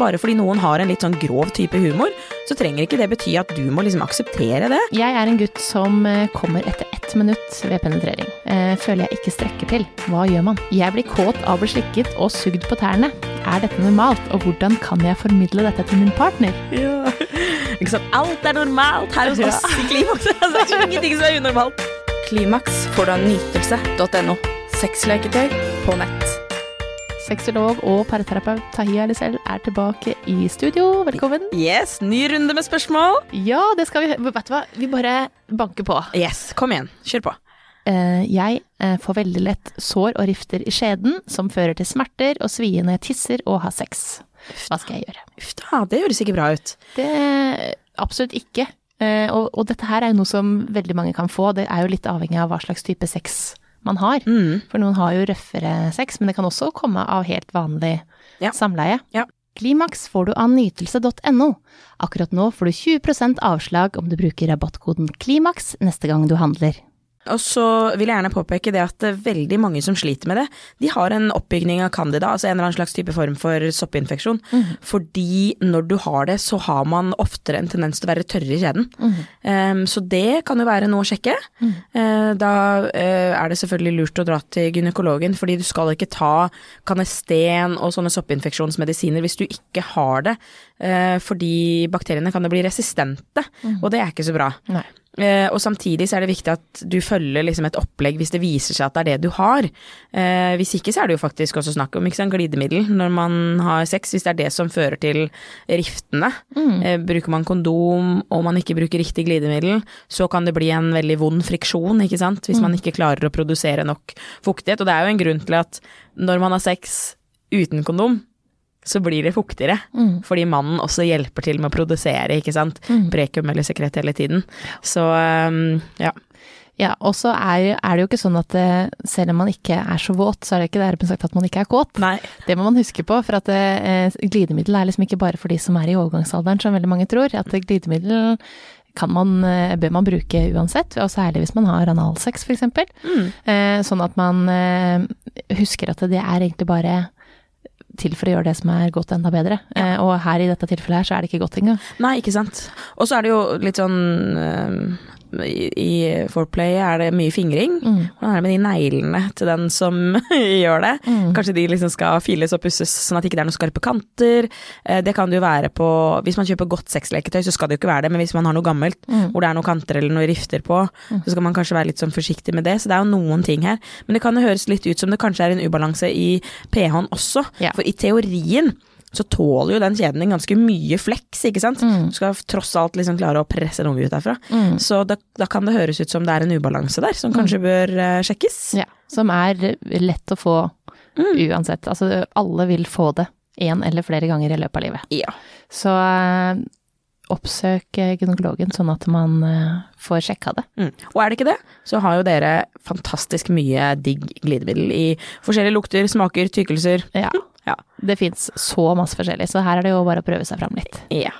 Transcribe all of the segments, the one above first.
bare fordi noen har en litt sånn grov type humor, så trenger ikke det bety at du må liksom akseptere det. Jeg er en gutt som eh, kommer etter ett minutt ved penetrering. Eh, føler jeg ikke strekker til. Hva gjør man? Jeg blir kåt av å bli slikket og sugd på tærne. Er dette normalt, og hvordan kan jeg formidle dette til min partner? Ja. Liksom. Alt er normalt her hos oss i Klimaks. Det er ingenting som er unormalt. Klimaks får du av nytelse.no. Sexleketøy på nett. Sexolog og parterapeut Tahiya Elisel er tilbake i studio. Velkommen. Yes, ny runde med spørsmål. Ja, det skal vi Vet du hva, vi bare banker på. Yes, kom igjen. Kjør på. Eh, jeg eh, får veldig lett sår og rifter i skjeden, som fører til smerter og svie når jeg tisser og har sex. Hva skal jeg gjøre? Uff da, det høres ikke bra ut. Det Absolutt ikke. Eh, og, og dette her er jo noe som veldig mange kan få. Det er jo litt avhengig av hva slags type sex man har. Mm. For noen har jo røffere sex, men det kan også komme av helt vanlig Ja. samleie. Ja. Klimaks får du av nytelse.no. Akkurat nå får du 20% avslag om du bruker rabattkoden KLIMAKS neste gang du handler. Og så vil jeg gjerne påpeke det at eh, veldig mange som sliter med det, de har en oppbygning av candida, altså en eller annen slags type form for soppinfeksjon. Fordi når du har det, så har man oftere en tendens til å være tørre i kjeden. Um, så det kan jo være noe å sjekke. Eh, da uh, er det selvfølgelig lurt å dra til gynekologen, fordi du skal ikke ta kanesten og sånne soppinfeksjonsmedisiner hvis du ikke har det. Uh, fordi bakteriene kan bli resistente, og det er ikke så bra. Nei. Eh, og samtidig så er det viktig at du følger liksom et opplegg hvis det viser seg at det er det du har. Eh, hvis ikke så er det jo faktisk også snakk om sant, glidemiddel når man har sex, hvis det er det som fører til riftene. Eh, bruker man kondom og man ikke bruker riktig glidemiddel, så kan det bli en veldig vond friksjon, ikke sant, hvis man ikke klarer å produsere nok fuktighet. Og det er jo en grunn til at når man har sex uten kondom, så blir det fuktigere. Fordi mannen også hjelper til med å produsere, ikke sant. Prekum eller sekret hele tiden. Så um, ja. Ja, og så er, er det jo ikke sånn at eh, selv om man ikke er så våt, så er det ikke dermed sagt at man ikke er kåt. Nei. Det må man huske på, for at eh, glidemiddel er liksom ikke bare for de som er i overgangsalderen, som veldig mange tror. At glidemiddel kan man, eh, bør man bruke uansett, og særlig hvis man har analsex f.eks. Mm. Eh, sånn at man eh, husker at det er egentlig bare til for å gjøre det som er godt enda bedre. Eh, og her i dette tilfellet her så er det ikke godt engang. Nei, ikke sant. Og så er det jo litt sånn um, i, I foreplay er det mye fingring. Hvordan er det med de neglene til den som gjør det? Kanskje de liksom skal files og pusses sånn at det ikke er noen skarpe kanter. Eh, det kan det jo være på Hvis man kjøper godt sexleketøy, så skal det jo ikke være det, men hvis man har noe gammelt hvor det er noen kanter eller noen rifter på, så skal man kanskje være litt sånn forsiktig med det. Så det er jo noen ting her. Men det kan jo høres litt ut som det kanskje er en ubalanse i pH-en også. Ja. For i teorien så tåler jo den kjeden en ganske mye fleks, ikke sant. Du skal tross alt liksom klare å presse en unge ut derfra. Så da, da kan det høres ut som det er en ubalanse der, som kanskje bør uh, sjekkes. Ja, som er lett å få uansett. Altså alle vil få det én eller flere ganger i løpet av livet. Ja. Så uh, oppsøk eh, gynekologen sånn at man eh, får sjekka det. Mm. Og er det ikke det, så har jo dere fantastisk mye digg glidemiddel i forskjellige lukter, smaker, tykkelser. Ja. Ja. Det fins så masse forskjellig, så her er det jo bare å prøve seg fram litt. Ja.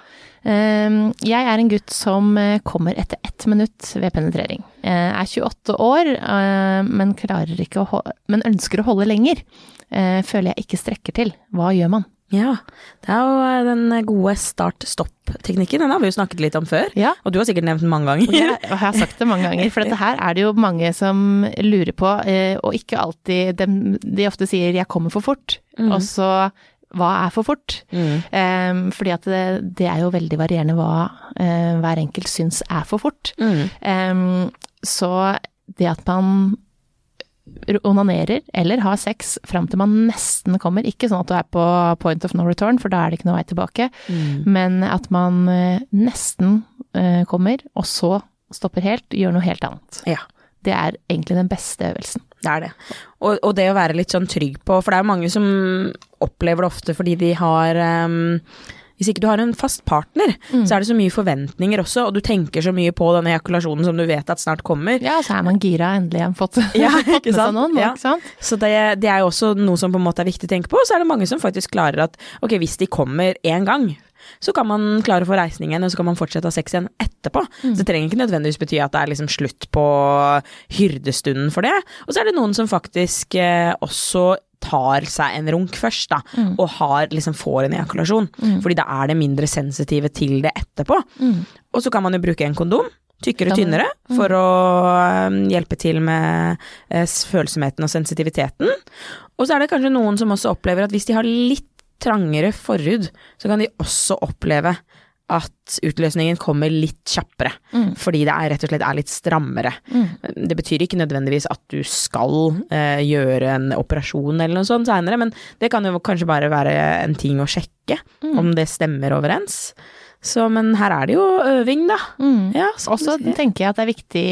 Ehm, Jeg er en gutt som eh, kommer etter ett minutt ved penetrering. Jeg er 28 år, eh, men, ikke å men ønsker å holde lenger. Eh, Føler jeg ikke strekker til. Hva gjør man? ja. Det er jo eh, den gode start-stopp-teknikken. Den har vi jo snakket litt om før. Ja. Og du har sikkert nevnt den mange ganger. jeg, jeg har sagt det mange ganger, for dette her er det jo mange som lurer på, eh, og ikke alltid De, De ofte sier 'jeg kommer for fort', og så hva er for fort? Mm. Um, fordi at det, det er jo veldig varierende hva uh, hver enkelt syns er for fort. Mm. Um, så det at man onanerer eller har sex fram til man nesten kommer, ikke sånn at du er på point of no return, for da er det ikke noe vei tilbake, Mm. men at man eh, nesten uh, kommer, og så stopper helt, gjør noe helt annet. Ja. Det er egentlig den beste øvelsen. Det er det. Og, og det å være litt sånn trygg på For det er jo mange som opplever det ofte fordi de har ehm, Hvis ikke du har en fast partner, så er det så mye forventninger også, og du tenker så mye på den ejakulasjonen som du vet at snart kommer. Ja, så er man gira, endelig har fått, Ja, fått med seg noen, Ja. ikke sant? Så det, det er jo også noe som på en måte er viktig å tenke på. Og så er det mange som faktisk klarer at ok, hvis de kommer én gang, så kan man klare å få reisning igjen, og så kan man fortsette å ha sex igjen etterpå. Så det trenger ikke nødvendigvis bety at det er liksom slutt på hyrdestunden for det. Og så er det noen som faktisk eh, også tar seg en runk først, da, og har, liksom får en ejakulasjon. Fordi da er det mindre sensitive til det etterpå. Og så kan man jo bruke en kondom. Tykkere, og tynnere, for å hjelpe til med eh, følsomheten og sensitiviteten. Og så er det kanskje noen som også opplever at hvis de har litt trangere forhud, så kan de også oppleve at utløsningen kommer litt kjappere. Mm. Fordi det er rett og slett er litt strammere. Det betyr ikke nødvendigvis at du skal eh, gjøre en operasjon eller noe sånt seinere, men det kan jo kanskje bare være en ting å sjekke, Mm. om det stemmer overens. Så, men her er det jo øving, da. Mm. Ja, Og så tenker jeg at det er viktig,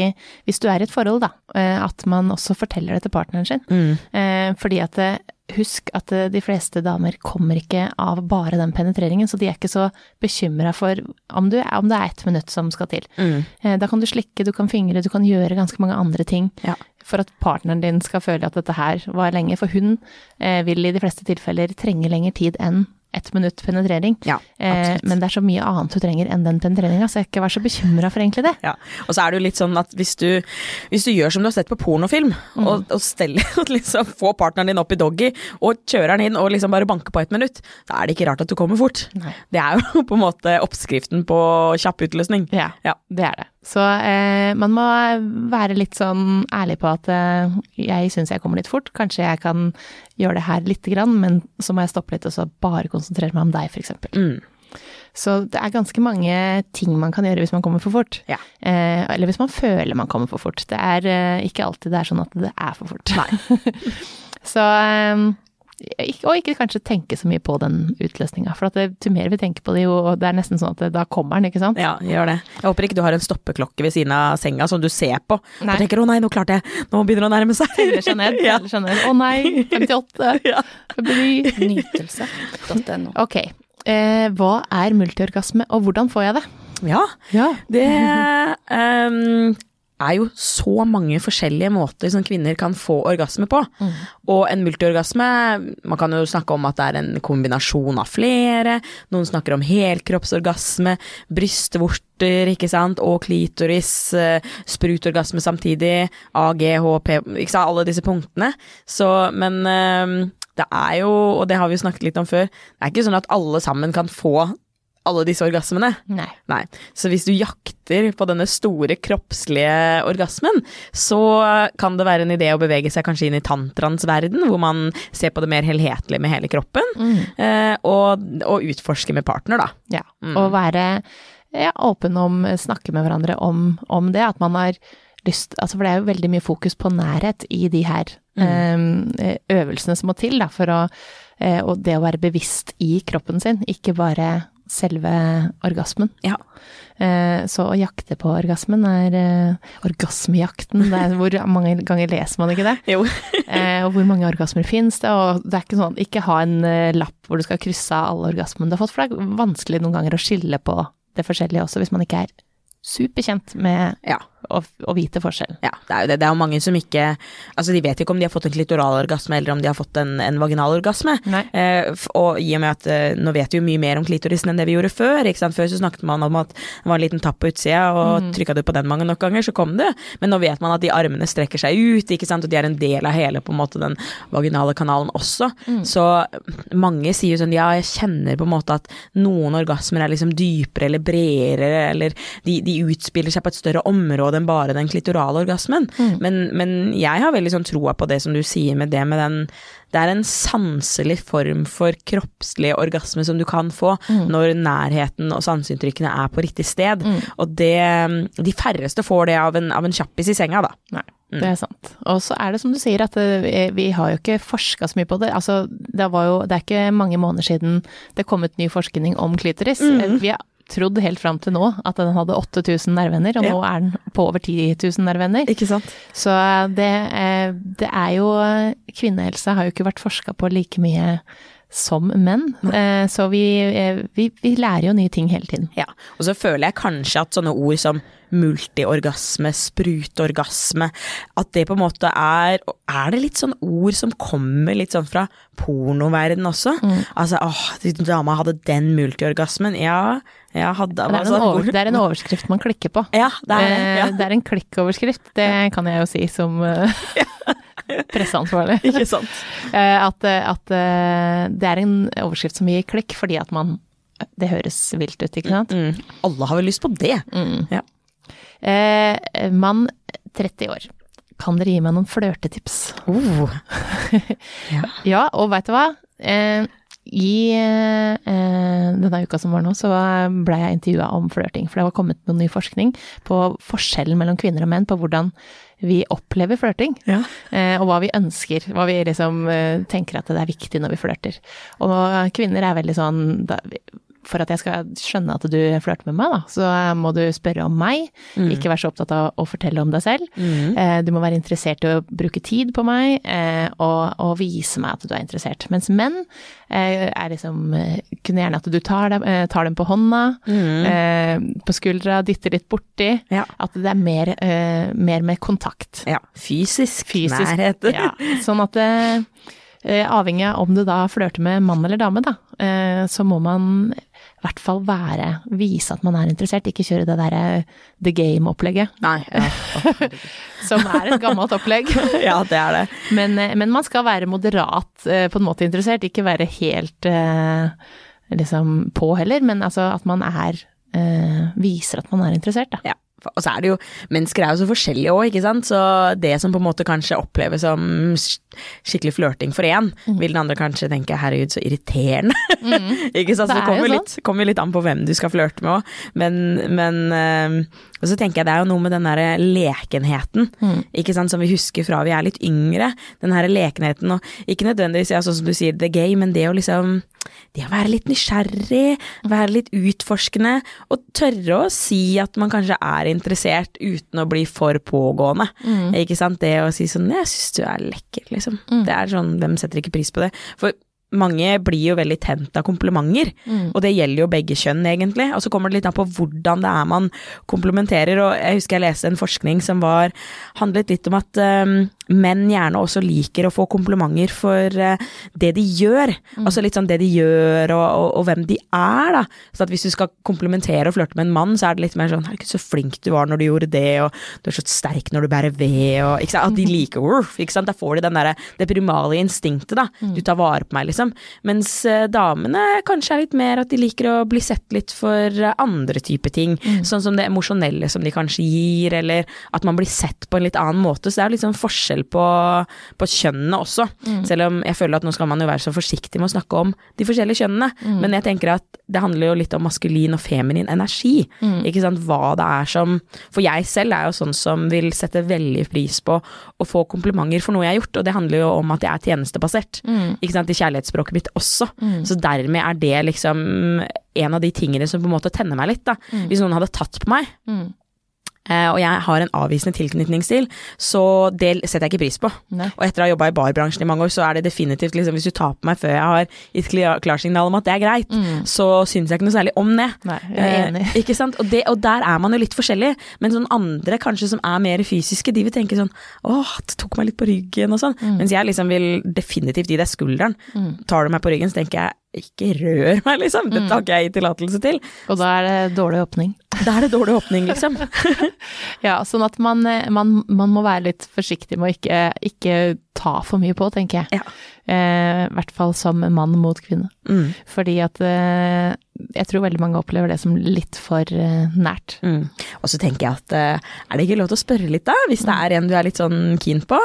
hvis du er i et forhold, da, eh, at man også forteller det til partneren sin. Mm. Eh, Fordi at eh, husk at eh, de fleste damer kommer ikke av bare den penetreringen, så de er ikke så bekymra for om, du, om det er ett minutt som skal til. Mm. Eh, Da kan du slikke, du kan fingre, du kan gjøre ganske mange andre ting. Ja. For at partneren din skal føle at dette her var lenge. For hun eh, vil i de fleste tilfeller trenge lengre tid enn ett minutt penetrering. Ja, Eh, men det er så mye annet du trenger enn den penetreringa, så jeg ikke vær så bekymra for egentlig det. Ja, og så er det jo litt sånn at hvis du, hvis du gjør som du har sett på pornofilm, Mm. og, og steller, liksom får partneren din opp i doggy, og kjører den inn og liksom bare banker på et minutt, da er det ikke rart at du kommer fort. Nei. Det er jo på en måte oppskriften på kjapp utløsning. Ja, Ja. det er det. Så eh, man må være litt sånn ærlig på at eh, jeg syns jeg kommer litt fort. Kanskje jeg kan gjøre det her lite grann, men så må jeg stoppe litt og så bare konsentrere meg om deg, f.eks. Mm. Så det er ganske mange ting man kan gjøre hvis man kommer for fort. Ja. Eh, eller hvis man føler man kommer for fort. Det er eh, ikke alltid det er sånn at det er for fort. så eh, og ikke kanskje tenke så mye på den utløsninga. For at det, jo mer vi tenker på det, jo det er nesten sånn at det, da kommer den, ikke sant? Ja, gjør det. Jeg håper ikke du har en stoppeklokke ved siden av senga som du ser på, Nei. og tenker 'å nei, nå klarte jeg', nå begynner det å nærme seg. Teller seg ned. ja. Teller seg ned. Å nei, 58, Ja. 59. Nytelse.no. Ok. Eh, hva er multiorgasme, og hvordan får jeg det? ja. Ja. Det ehm, er jo så mange forskjellige måter som kvinner kan få orgasme på. Og en multiorgasme, man kan jo snakke om at det er en kombinasjon av flere. Noen snakker om helkroppsorgasme, brystvorter, ikke sant, og klitoris, eh, sprutorgasme samtidig, AGHP, ikke sant, alle disse punktene. Så, men ehm, det er jo, og det har vi jo snakket litt om før, det er ikke sånn at alle sammen kan få alle disse orgasmene. Nei. Nei. Så hvis du jakter på denne store kroppslige orgasmen, så kan det være en idé å bevege seg kanskje inn i tantraens verden, hvor man ser på det mer helhetlig med hele kroppen, eh, og, og utforske med partner, da. Ja. Og være ja, åpen om, snakke med hverandre om, om det, at man har lyst altså For det er jo veldig mye fokus på nærhet i de her eh, øvelsene som må til, da, for å eh, Og det å være bevisst i kroppen sin, ikke bare selve orgasmen. Ja. Eh, Så å jakte på orgasmen er eh, Orgasmejakten, det er, hvor mange ganger leser man ikke det? Jo. Eh, og hvor mange orgasmer finnes det? Og det er ikke sånn, ikke ha en lapp hvor du skal krysse av alle orgasmene du har fått, for det er vanskelig noen ganger å skille på det forskjellige også, hvis man ikke er superkjent med Ja. Å, å vite forskjell. Ja, det er jo det. Det er jo mange som ikke Altså, de vet ikke om de har fått en klitoralorgasme eller om de har fått en, en vaginalorgasme. Eh, og i og med at eh, nå vet vi jo mye mer om klitorisen enn det vi gjorde før. Ikke sant? Før så snakket man om at det var en liten tapp på utsida, og trykka du på den mange nok ganger, så kom det. Men nå vet man at de armene strekker seg ut, ikke sant? og de er en del av hele på en måte den vaginale kanalen også. Så mange sier jo sånn ja, jeg kjenner på en måte at noen orgasmer er liksom dypere eller bredere, eller de, de utspiller seg på et større område enn bare den klitorale orgasmen. Men, men jeg har veldig sånn troa på det som du sier med det med den Det er en sanselig form for kroppslig orgasme som du kan få når nærheten og sanseinntrykkene er på riktig sted. Og det De færreste får det av en, av en kjappis i senga, da. Nei, det er sant. Og så er det som du sier, at eh, vi har jo ikke forska så mye på det. Altså, det var jo Det er ikke mange måneder siden det kom ut ny forskning om klitoris. Mm. Vi har trodd helt fram til nå at den hadde 8000 nerveender, og nå er den på over 10 000 nerveender. Ikke sant? Så det, eh, det er jo Kvinnehelse har jo ikke vært forska på like mye som menn. Eh, Så vi, eh, vi, vi lærer jo nye ting hele tiden. Ja, og så føler jeg kanskje at sånne ord som multiorgasme, sprutorgasme, at det på en måte er Er det litt sånn ord som kommer litt sånn fra pornoverden også? Altså åh, dama hadde den multiorgasmen. Ja, ja hadde Det er, over, det er en overskrift man klikker på. Ja, det er det. Eh, Ja. Det er en klikkoverskrift, det kan jeg jo si som presseansvarlig. Ikke sant. Eh, at, at eh, det er en overskrift som gir klikk, fordi at man Det høres vilt ut, ikke sant? Mm. Alle har vel lyst på det. Mm. Ja. Eh, mann 30 år. Kan dere gi meg noen flørtetips? Oh. Ja, og veit du hva? Eh, I eh, denne uka som var nå, så ble jeg intervjua om flørting. For det var kommet noen ny forskning på forskjellen mellom kvinner og menn på hvordan vi opplever flørting. Ja. Eh, og hva vi ønsker. Hva vi liksom eh, tenker at det er viktig når vi flørter. Og kvinner er veldig sånn da, for at jeg skal skjønne at du flørter med meg, da, så må du spørre om meg. Ikke være så opptatt av å fortelle om deg selv. Mm. Eh, Du må være interessert i å bruke tid på meg, eh, og, og vise meg at du er interessert. Mens menn eh, er liksom eh, Kunne gjerne at du tar dem, eh, tar dem på hånda, eh, på skuldra, dytter litt borti. Ja. At det er mer, eh, mer med kontakt. ja. Fysisk, Fysisk. nærhet. Ja, sånn at eh, eh, avhengig av om du da flørter med mann eller dame, da, eh, så må man i hvert fall være, vise at man er interessert, ikke kjøre det derre the game-opplegget, Nei. Ja. som er et gammelt opplegg. ja, det er det. Men, eh, men man skal være moderat eh, på en måte interessert, ikke være helt eh, liksom på heller, men altså at man er eh, viser at man er interessert, da. Ja. Og så er det jo, mennesker er jo så forskjellige òg, ikke sant. Så det som på en måte kanskje oppleves som skikkelig flørting for én, vil den andre kanskje tenke herregud, så irriterende. ikke sant. Så Det er kommer jo litt, kommer litt an på hvem du skal flørte med òg. Men, men eh, Og så tenker jeg det er jo noe med den der lekenheten, ikke sant, som vi husker fra vi er litt yngre. Den her lekenheten og ikke nødvendigvis ja, sånn som du sier, the gay, men det å liksom det å være litt nysgjerrig, være litt utforskende, og tørre å si at man kanskje er interessert uten å bli for pågående. Ikke sant. Det å si sånn 'jeg syns du er lekker', liksom. Det er sånn, hvem setter ikke pris på det? For mange blir jo veldig tent av komplimenter, og det gjelder jo begge kjønn, egentlig. Og så kommer det litt an på hvordan det er man komplementerer, og jeg husker jeg leste en forskning som var handlet litt om at um, menn gjerne også liker å få komplimenter for uh, det de gjør. Altså litt sånn det de gjør, og, og, og hvem de er, da. Så at hvis du skal komplimentere og flørte med en mann, så er det litt mer sånn 'herregud, så flink du var når du gjorde det', og 'du er så sterk når du bærer ved', og ikke sant. At de liker Urf, ikke sant. Da får de den derre det primale instinktet, da. Du tar vare på meg, liksom. Mens uh, damene kanskje er litt mer at de liker å bli sett litt for uh, andre typer ting. Sånn som det emosjonelle som de kanskje gir, eller at man blir sett på en litt annen måte. Så det er jo litt sånn forskjell på, på kjønnene også. Selv om jeg føler at nå skal man jo være så forsiktig med å snakke om de forskjellige kjønnene. Men jeg tenker at det handler jo litt om maskulin og feminin energi. Ikke sant. Hva det er som For jeg selv er jo sånn som vil sette veldig pris på å få komplimenter for noe jeg har gjort, og det handler jo om at jeg er tjenestebasert. Ikke sant. I kjærlighetsspråket mitt også. Så dermed er det liksom en av de tingene som på en måte tenner meg litt, da. Hvis noen hadde tatt på meg, og jeg har en avvisende tilknytningsstil, så det setter jeg ikke pris på. Nei. Og etter å ha jobba i barbransjen i mange år, så er det definitivt liksom, hvis du tar på meg før jeg har gitt klarsignal om at det er greit, så syns jeg ikke noe særlig om det. Nei, er. Eh, ikke sant? Og, det, og der er man jo litt forskjellig, men sånn andre kanskje som er mer fysiske, de vil tenke sånn åh, det tok meg litt på ryggen og sånn, mens jeg liksom vil definitivt gi deg skulderen. Tar du meg på ryggen, så tenker jeg ikke rør meg, liksom. Dette har ikke jeg tillatelse til. Og da er det dårlig åpning. Da er det dårlig åpning, liksom. Ja, sånn at man, eh, man, man må være litt forsiktig med å ikke, ikke ta for mye på, tenker jeg. Ja. Eh, I hvert fall som mann mot kvinne. Mm. Fordi at eh, jeg tror veldig mange opplever det som litt for eh, nært. Mm. Og så tenker jeg at eh, er det ikke lov til å spørre litt, da? Hvis det er en du er litt sånn keen på,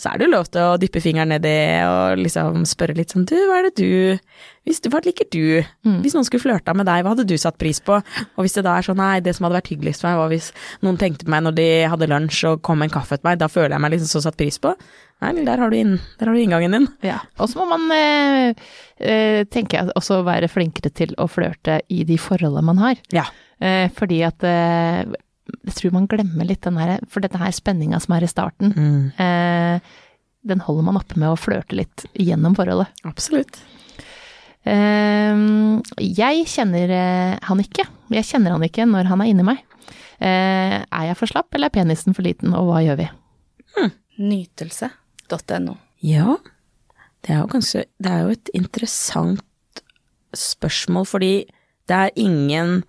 så er det jo lov til å dyppe fingeren nedi og liksom spørre litt sånn du, hva er det du hvis du, Hva liker du? Hvis noen skulle flørta med deg, hva hadde du satt pris på? Og hvis det da er sånn nei, det som hadde vært hyggeligst for meg, var hvis noen tenkte på meg når de hadde lunsj og kom en kaffe til meg, da føler jeg meg liksom så satt pris på. Nei, der har du, inn, der har du inngangen din. Ja. Og så må man, eh, eh, tenker jeg, også være flinkere til å flørte i de forholdene man har. Ja. Eh, fordi at eh, jeg tror man glemmer litt den her, for dette her spenninga som er i starten, Mm. eh, den holder man oppe med å flørte litt gjennom forholdet. Absolutt. Eh, jeg kjenner eh, han ikke. Jeg kjenner han ikke når han er inni meg. Eh, er jeg for slapp, eller er penisen for liten, og hva gjør vi? Nytelse.no. Ja, det er jo ganske Det er jo et interessant spørsmål, fordi det er ingen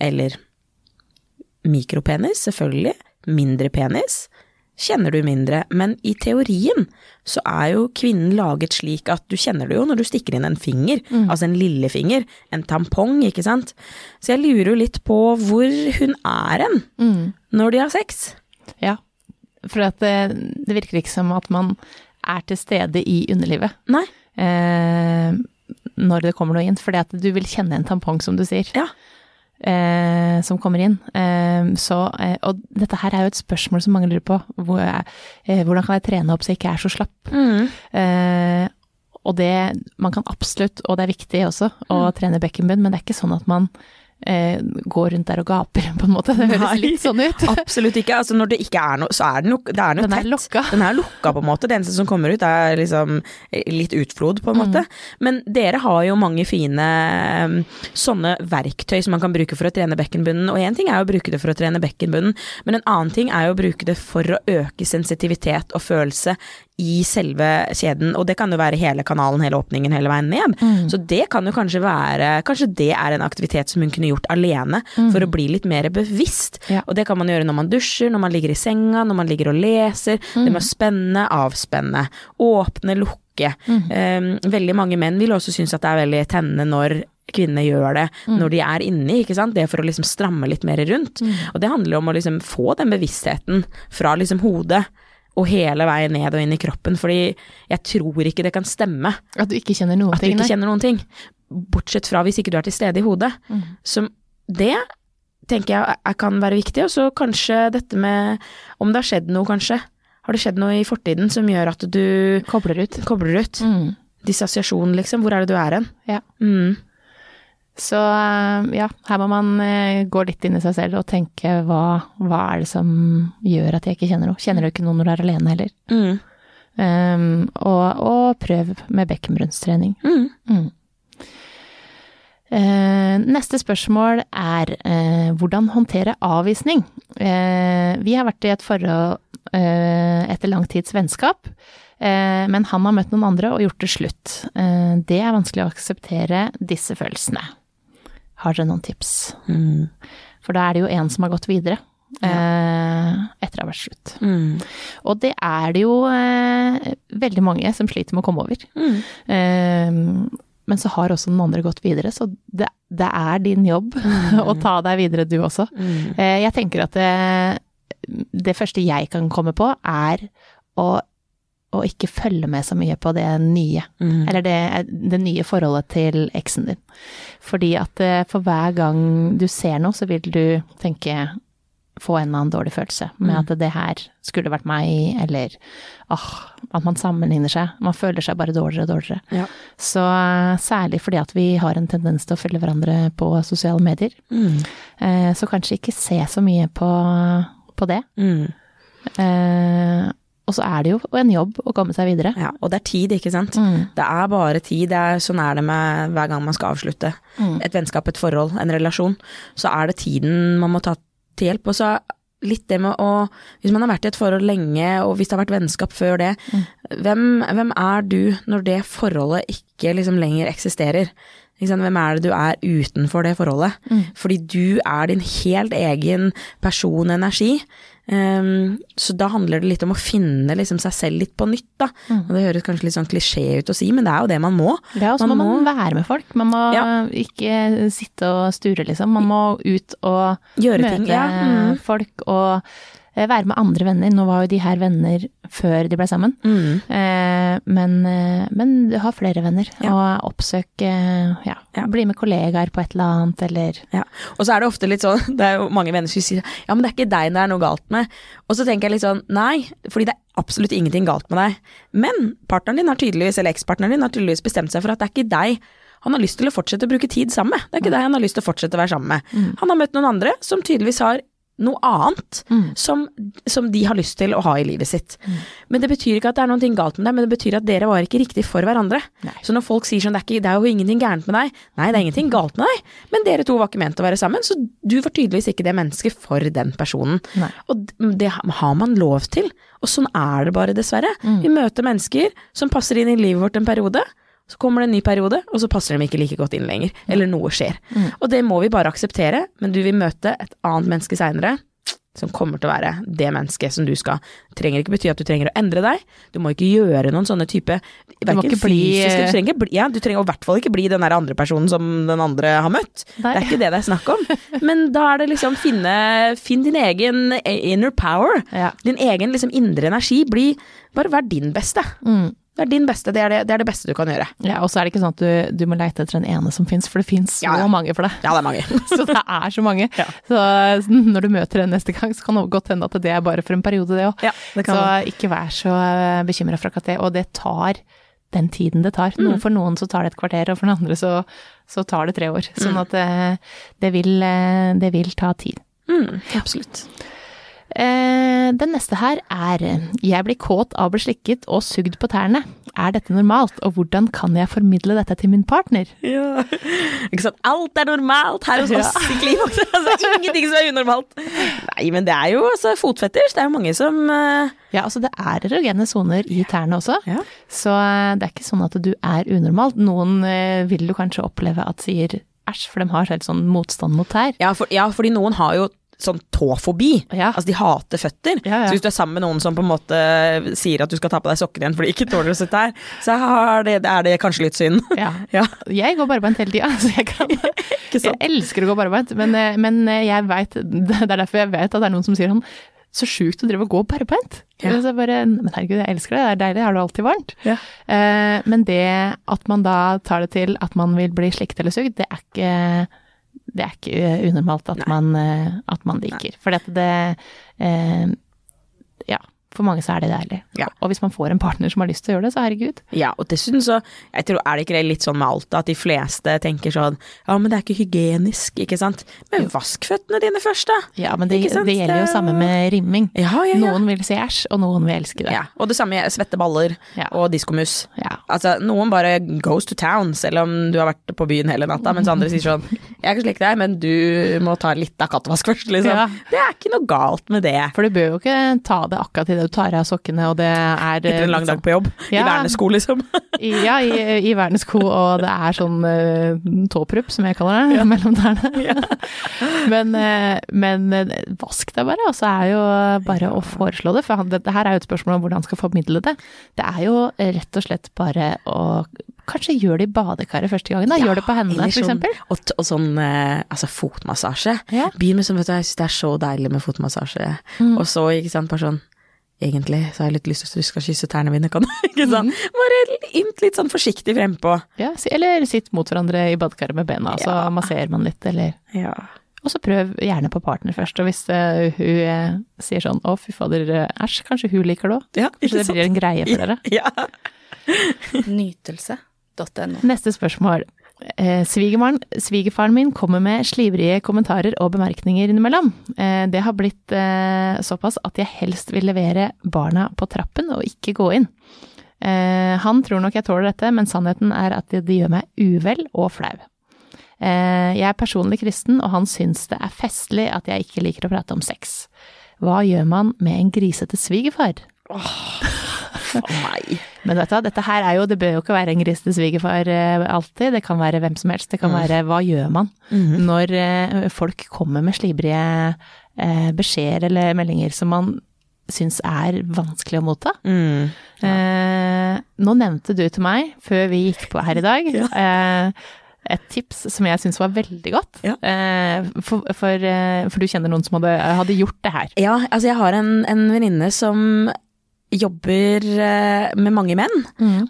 Eller mikropenis, selvfølgelig. Mindre penis. kjenner du mindre, men i teorien så er jo kvinnen laget slik at du kjenner det jo når du stikker inn en finger, altså en lillefinger, en tampong, ikke sant. Så jeg lurer jo litt på hvor hun er hen Mm. når de har sex. Ja. For at det, det virker ikke som at man er til stede i underlivet Nei. eh, når det kommer noe inn. Fordi at du vil kjenne en tampong, som du sier, Ja. eh, som kommer inn. Eh, så, eh, og dette her er jo et spørsmål som mange lurer på. Hvor, eh, hvordan kan jeg trene opp så jeg ikke er så slapp? Eh, og det Man kan absolutt, og det er viktig også, å trene bekkenbunn, men det er ikke sånn at man eh, går rundt der og gaper, på en måte. Det høres Nei. litt sånn ut. Absolutt ikke. Altså når det ikke er noe, så er den jo, det er Den er tett. lukka. Den er lukka, på en måte. Det eneste som kommer ut, er liksom litt utflod, på en måte. Men dere har jo mange fine um, sånne verktøy som man kan bruke for å trene bekkenbunnen. Og én ting er å bruke det for å trene bekkenbunnen, men en annen ting er jo å bruke det for å øke sensitivitet og følelse i selve kjeden, og det kan jo være hele kanalen, hele åpningen, hele veien ned. Så det kan jo kanskje være Kanskje det er en aktivitet som hun kunne gjort alene, for å bli litt mer bevisst. Ja. Og det kan man gjøre når man dusjer, når man ligger i senga, når man ligger og leser. Det med å spenne, avspenne, åpne, lukke. Um, veldig mange menn vil også synes at det er veldig tennende når kvinnene gjør det når de er inni, ikke sant. Det er for å liksom stramme litt mer rundt. Og det handler om å liksom få den bevisstheten fra liksom hodet og hele veien ned og inn i kroppen, fordi jeg tror ikke det kan stemme At du ikke kjenner noen at du ting. ikke kjenner noen ting. Bortsett fra hvis ikke du er til stede i hodet. Så det tenker jeg jeg kan være viktig. Og så kanskje dette med om det har skjedd noe, kanskje. Har det skjedd noe i fortiden som gjør at du Kobler ut. kobler ut? Mm. Dissosiasjon, liksom. Hvor er det du er hen? Ja. Mm. Så eh, ja, her må man eh, gå litt inn i seg selv og tenke hva, hva er det som gjør at jeg ikke kjenner noe. Kjenner du ikke noe når du er alene heller? Mm. Um, og, og prøv med bekkenbrunstrening. Mm. Mm. Uh, neste spørsmål er uh, hvordan håndtere avvisning. Uh, vi har vært i et forhold etter lang tids vennskap, men han har møtt noen andre og gjort det slutt. Det er vanskelig å akseptere disse følelsene. Har dere noen tips? Mm. For da er det jo en som har gått videre. Ja. etter det har vært slutt. Mm. Og det er det jo eh, veldig mange som sliter med å komme over. Mm. Eh, men så har også den andre gått videre, så det, det er din jobb å ta deg videre du også. Mm. Eh, jeg tenker at det, det første jeg kan komme på, er å, å ikke følge med så mye på det nye. Mm. Eller det, det nye forholdet til eksen din. Fordi at eh, for hver gang du ser noe, så vil du tenke få en eller annen dårlig følelse med Mm. at det her skulle vært meg, eller åh, at man sammenligner seg. Man føler seg bare dårligere og dårligere. Ja. Så eh, særlig fordi at vi har en tendens til å følge hverandre på sosiale medier. Mm. Eh, Så kanskje ikke se så mye på, på det. Mm. Eh, Og så er det jo en jobb å komme seg videre. Ja, og det er tid, ikke sant. Mm. Det er bare tid. Det er, sånn er det med hver gang man skal avslutte Mm. et vennskap, et forhold, en relasjon. Så er det tiden man må ta til hjelp. Og så litt det med å Hvis man har vært i et forhold lenge, og hvis det har vært vennskap før det, hvem, hvem er du når det forholdet ikke liksom lenger eksisterer? Hvem er det du er utenfor det forholdet? Fordi du er din helt egen personenergi. Um, så da handler det litt om å finne liksom seg selv litt på nytt, da. Og det høres kanskje litt sånn klisjé ut å si, men det er jo det man må. Ja, og så må Man man være med folk. Man må Ja. ikke sitte og sture, liksom. Man må ut og Gjøre møte ting. Ja. Mm. folk og være med andre venner. Nå var jo de her venner før de ble sammen. Mm. Eh, men, eh, men du har flere venner, Ja. og oppsøk eh, ja, Ja. bli med kollegaer på et eller annet, eller Ja. Og så er det ofte litt sånn, det er jo mange venner som sier ja, men det er ikke deg det er noe galt med. Og så tenker jeg litt sånn nei, fordi det er absolutt ingenting galt med deg. Men partneren din har tydeligvis, eller ekspartneren din har tydeligvis bestemt seg for at det er ikke deg han har lyst til å fortsette å bruke tid sammen med. Det er ikke deg han har lyst til å fortsette å være sammen med. Han har møtt noen andre som tydeligvis har noe annet som, som de har lyst til å ha i livet sitt. Men det betyr ikke at det er noe galt med deg, men det betyr at dere var ikke riktig for hverandre. Nei. Så når folk sier sånn det er, ikke, det er jo ingenting gærent med deg, nei det er ingenting galt med deg, men dere to var ikke ment å være sammen, så du var tydeligvis ikke det mennesket for den personen. Nei. Og det har man lov til, og sånn er det bare dessverre. Vi møter mennesker som passer inn i livet vårt en periode, så kommer det en ny periode, og så passer de ikke like godt inn lenger, eller noe skjer. Og det må vi bare akseptere, men du vil møte et annet menneske seinere. som kommer til å være det mennesket som du skal. Det trenger ikke bety at du trenger å endre deg. Du må ikke gjøre noen sånne type må ikke bli- Du trenger, bli, ja, du trenger i hvert fall ikke bli den der andre personen som den andre har møtt. Nei. Det er ikke det det er snakk om. Men da er det liksom finne Finn din egen inner power. Ja. Din egen liksom indre energi. Bli Bare vær din beste. Mm. Vær din beste. Det er det, det er det beste du kan gjøre. Ja, og så er det ikke sånn at du, du må leite etter den ene som fins, for det fins så Ja, ja. mange for deg. Ja, det er mange. Så det er så mange. Ja. Så når du møter en neste gang, så kan det godt hende at det er bare for en periode, det òg. Ja, Så man. ikke vær så bekymra for akkurat det. Og det tar den tiden det tar. Mm. For noen så tar det et kvarter, og for den andre så, så tar det tre år. Sånn Mm. at det, det, vil, eh, det vil ta tid. Mm, absolutt. Eh, den neste her er Jeg blir kåt av å bli slikket og sugd på tærne. Er dette normalt, og hvordan kan jeg formidle dette til min partner? Ja. Ikke sant. Alt er normalt her hos oss i Klimax. Altså, ingenting som er unormalt. Nei, men det er jo altså, fotfetisj. Det er jo mange som uh... Ja, altså det er erogene soner i tærne også, Ja. så eh, det er ikke sånn at du er unormalt. Noen uh, vil du kanskje oppleve at sier æsj, for de har selv sånn motstand mot tær. ja, for, ja, fordi noen har jo sånn tåfobi. Ja. Altså de hater føtter. Ja, ja. Så hvis du er sammen med noen som på en måte sier at du skal ta på deg sokken igjen fordi de ikke tåler å sitte her, så har det, er det kanskje litt synd. Ja. Jeg går barbeint hele tida, så jeg kan Ikke Jeg elsker å gå barbeint, men, eh, men jeg vet Det er derfor jeg vet at det er noen som sier sånn så sjukt å drive og gå barbeint. Ja. Så bare, men herregud, jeg elsker det, det er deilig, har det alltid varmt. Ja. Eh, men det at man da tar det til at man vil bli slikt eller sugd, det er ikke, det er ikke eh, unormalt at, man, eh, at man liker. For det eh, Ja, for mange så er det deilig. Ja. Og hvis man får en partner som har lyst til å gjøre det, så herregud. Ja, og dessuten så jeg tror, er det ikke det litt sånn med alt, at de fleste tenker sånn ja, men det er ikke hygienisk, ikke sant. Men vask føttene dine først, da. Ja, men det, det gjelder jo samme med rimming. Ja, ja. Noen vil si æsj, og noen vil elske det. ja. Og det samme med svette baller og diskomus. Ja. Altså, noen bare goes to town, selv om du har vært på byen hele natta, mens andre sier sånn Jeg kan slikke deg, men du må ta litt av kattevask først, liksom. Ja. Det er ikke noe galt med det. For du bør jo ikke ta det akkurat idet du tar av sokkene, og det er Etter en lang dag på jobb. I vernesko, liksom. Ja, i, i vernesko, og det er sånn uh, tåprupp, som jeg kaller det, mellom tærne. men, uh, men eh, vask deg bare, og så er jo bare å foreslå det. For han, det, det her er jo et spørsmål om hvordan han skal formidle det. Det er jo rett og slett bare å Kanskje gjør det i badekaret første gangen, da. Gjør det på hendene, sånn- eksempel. Og, og sånn eh, altså fotmassasje. Ja. Begynn med sånn, vet du, jeg syns det er så deilig med fotmassasje. Mm. Og så, ikke sant, bare sånn Egentlig så har jeg litt lyst til at du skal kysse tærne mine, kan du? Ikke sant? Mm. Bare litt, litt sånn forsiktig frempå. Ja, eller sitt mot hverandre i badekaret med bena, og så Ja. masserer man litt, eller Ja. Og så prøv gjerne på partner først, og hvis uh, hun uh, sier sånn å fy fader, æsj, kanskje hun liker det òg. ja Kanskje det blir en greie for dere. Ja. Nytelse.no. Neste spørsmål. Eh, svigermann, svigerfaren min kommer med slivrige kommentarer og bemerkninger innimellom. Eh, det har blitt eh, såpass at jeg helst vil levere barna på trappen og ikke gå inn. Eh, han tror nok jeg tåler dette, men sannheten er at det, det gjør meg uvel og flau. Eh, jeg er personlig kristen, og han syns det er festlig at jeg ikke liker å prate om sex. Hva gjør man med en grisete svigerfar? For meg. Men vet du dette her er jo, det bør jo ikke være en grisete svigerfar eh, alltid, det kan være hvem som helst. Det kan være hva gjør man når eh, folk kommer med slibrige eh, beskjeder eller meldinger som man syns er vanskelig å motta. Mm. Eh, nå nevnte du til meg, før vi gikk på her i dag, eh, et tips som jeg syns var veldig godt. Ja. Eh, for, for, for du kjenner noen som hadde, hadde gjort det her. Ja, altså jeg har en, en venninne som jobber eh, med mange menn,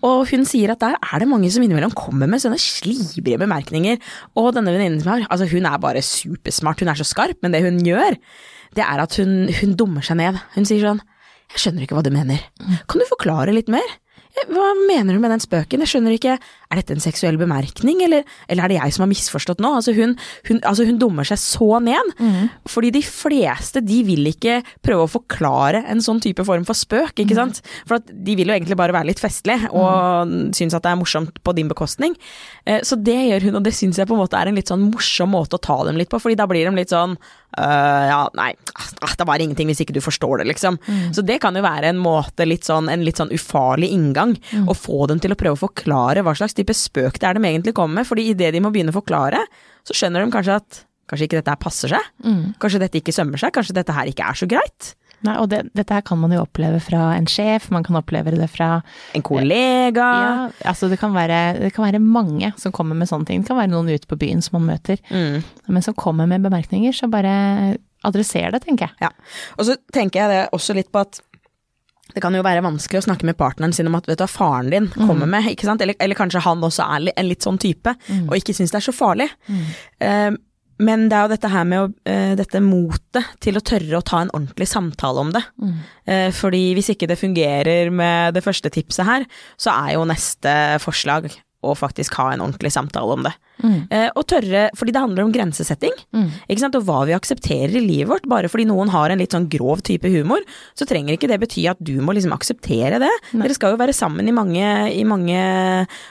og hun sier at der er det mange som innimellom kommer med sånne slibrige bemerkninger. Og denne venninnen som har, altså hun er bare supersmart, hun er så skarp, men det hun gjør, det er at hun, hun dummer seg ned. Hun sier sånn Jeg skjønner ikke hva du mener. Kan du forklare litt mer? Hva mener du med den spøken? Jeg skjønner ikke, er dette en seksuell bemerkning, eller, eller er det jeg som har misforstått nå? Altså hun, hun, altså hun dummer seg så ned, fordi de fleste de vil ikke prøve å forklare en sånn type form for spøk, ikke sant? For at de vil jo egentlig bare være litt festlige, og synes at det er morsomt på din bekostning. Eh, Så det gjør hun, og det syns jeg på en måte er en litt sånn morsom måte å ta dem litt på, fordi da blir de litt sånn «Øh, ja, nei, ah, det var ingenting hvis ikke du forstår det, liksom. Så det kan jo være en måte, litt sånn, en litt sånn ufarlig inngang, å få dem til å prøve å forklare hva slags type spøk det er de egentlig kommer med, fordi idet de må begynne å forklare, så skjønner de kanskje at kanskje ikke dette her passer seg. Mm. Kanskje dette ikke sømmer seg. Kanskje dette her ikke er så greit. Nei, og det, dette her kan man jo oppleve fra en sjef, man kan oppleve det fra En kollega. Ja, altså det kan, være, det kan være mange som kommer med sånne ting. Det kan være noen ute på byen som man møter, Mm. men som kommer med bemerkninger, så bare adresser det, tenker jeg. Ja. Og så tenker jeg det også litt på at det kan jo være vanskelig å snakke med partneren sin om at vet du faren din kommer med, ikke sant? Eller, eller kanskje han også er en litt sånn type, og ikke syns det er så farlig. Eh, men det er jo dette her med å, uh, dette motet til å tørre å ta en ordentlig samtale om det. Eh, fordi hvis ikke det fungerer med det første tipset her, så er jo neste forslag å faktisk ha en ordentlig samtale om det. Eh, og tørre, fordi det handler om grensesetting. Ikke sant? Og hva vi aksepterer i livet vårt. Bare fordi noen har en litt sånn grov type humor, så trenger ikke det bety at du må liksom akseptere det. Dere skal jo være sammen i mange, i mange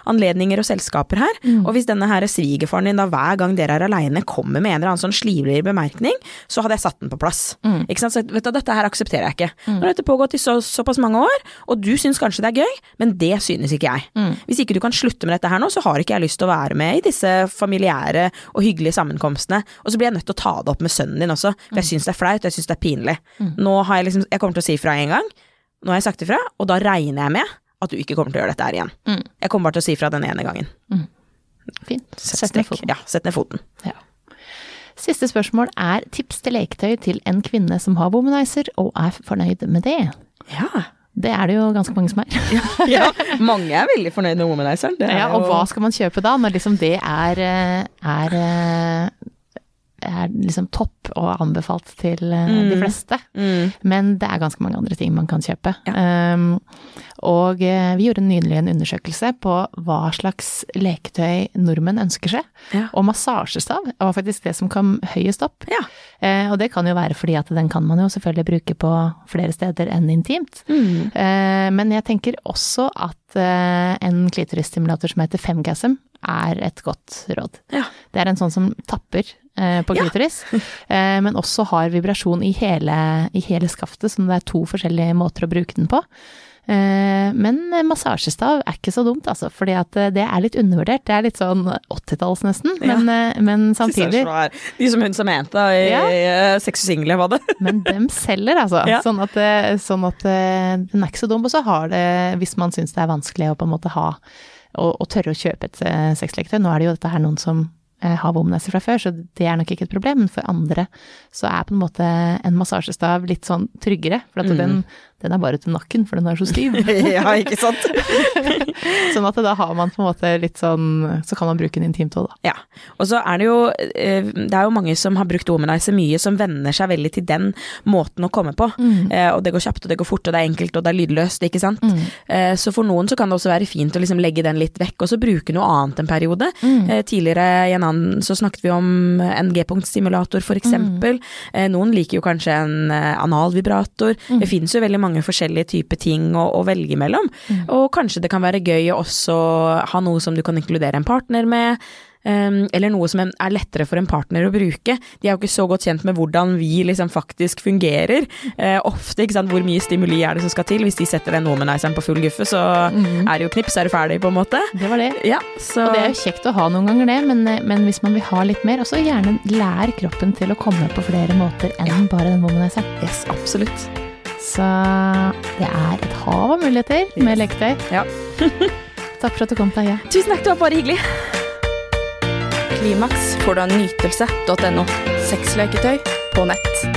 anledninger og selskaper her. Og hvis denne her svigerfaren din da hver gang dere er aleine kommer med en eller annen sånn slivlig bemerkning, så hadde jeg satt den på plass. Ikke sant? Så vet du, dette her aksepterer jeg ikke. Nå har dette pågått i så, såpass mange år, og du syns kanskje det er gøy, men det synes ikke jeg. Hvis ikke du kan slutte med dette her nå, så har ikke jeg lyst til å være med i disse familiære og hyggelige sammenkomstene. Og så blir jeg nødt til å ta det opp med sønnen din også, for jeg syns det er flaut, jeg syns det er pinlig. Nå har jeg liksom Jeg kommer til å si fra en gang, nå har jeg sagt ifra, og da regner jeg med at du ikke kommer til å gjøre dette her igjen. Jeg kommer bare til å si fra den ene gangen. Fint. Sett, Sett ned foten. Ja, sett ned foten. Ja. Siste spørsmål er tips til leketøy til en kvinne som har womanizer og er fornøyd med det. Ja. Det er det jo ganske mange som er. ja. Mange er veldig fornøyd med womanizeren. Er Ja, og jo- hva skal man kjøpe da, når liksom det er, eh, er, eh, er liksom topp og anbefalt til mm. de fleste. Mm. Men det er ganske mange andre ting man kan kjøpe. Um, og eh, vi gjorde nylig en undersøkelse på hva slags leketøy nordmenn ønsker seg. Ja. Og massasjestav var faktisk det som kom høyest opp. Ja. Eh, og det kan jo være fordi at den kan man jo selvfølgelig bruke på flere steder enn intimt. Mm. Eh, men jeg tenker også at eh, en klitorisstimulator som heter Femgasm er et godt råd. Ja. Det er en sånn som tapper eh, på Ja. eh, men også har vibrasjon i hele, i hele skaftet, så det er to forskjellige måter å bruke den på. Eh, Men massasjestav er ikke så dumt, altså, fordi at eh, det er litt undervurdert. Det er litt sånn 80-talls nesten, Ja. men, eh, men samtidig. De som hun Samantha i Ja. Sex og single, var det? Men dem selger, altså. Sånn at, sånn at den er ikke så dum. Og så har det, hvis man syns det er vanskelig å på en måte ha, og, å tørre å kjøpe et eh, sexleketøy Nå er det jo dette her noen som eh, har womanizer fra før, så det er nok ikke et problem. Men for andre så er på en måte en massasjestav litt sånn tryggere. For at den, den er bare til nakken, for den er så stiv. ja, ikke sant? sånn at da har man på en måte litt sånn Så kan man bruke den intimt òg, da. Ja. Og så er det jo eh, Det er jo mange som har brukt womanizer mye, som venner seg veldig til den måten å komme på. Eh, og det går kjapt, og det går fort, og det er enkelt, og det er lydløst, ikke sant. Eh, så for noen så kan det også være fint å liksom legge den litt vekk, og så bruke noe annet en periode. Eh, tidligere i en annen så snakket vi om en G-punktstimulator, for eksempel. Eh, noen liker jo kanskje en analvibrator. Det finnes jo veldig mange forskjellige typer ting å, å velge mellom. Og kanskje det kan være gøy å også ha noe som du kan inkludere en partner med. Um, eller noe som er lettere for en partner å bruke. De er jo ikke så godt kjent med hvordan vi liksom faktisk fungerer. Eh, ofte, ikke sant, hvor mye stimuli er det som skal til? Hvis de setter den womanizeren på full guffe, så er det jo knips, så er du ferdig, på en måte. Det var det. Ja, så Og det er jo kjekt å ha noen ganger det, men, men hvis man vil ha litt mer, også gjerne lær kroppen til å komme på flere måter enn bare den womanizeren. Yes, absolutt. Så det er et hav av muligheter med Yes. leketøy. Ja. Takk for at du kom, Taje. Tusen takk, det var bare hyggelig. Klimaks får du av nytelse.no. Sexleketøy på nett.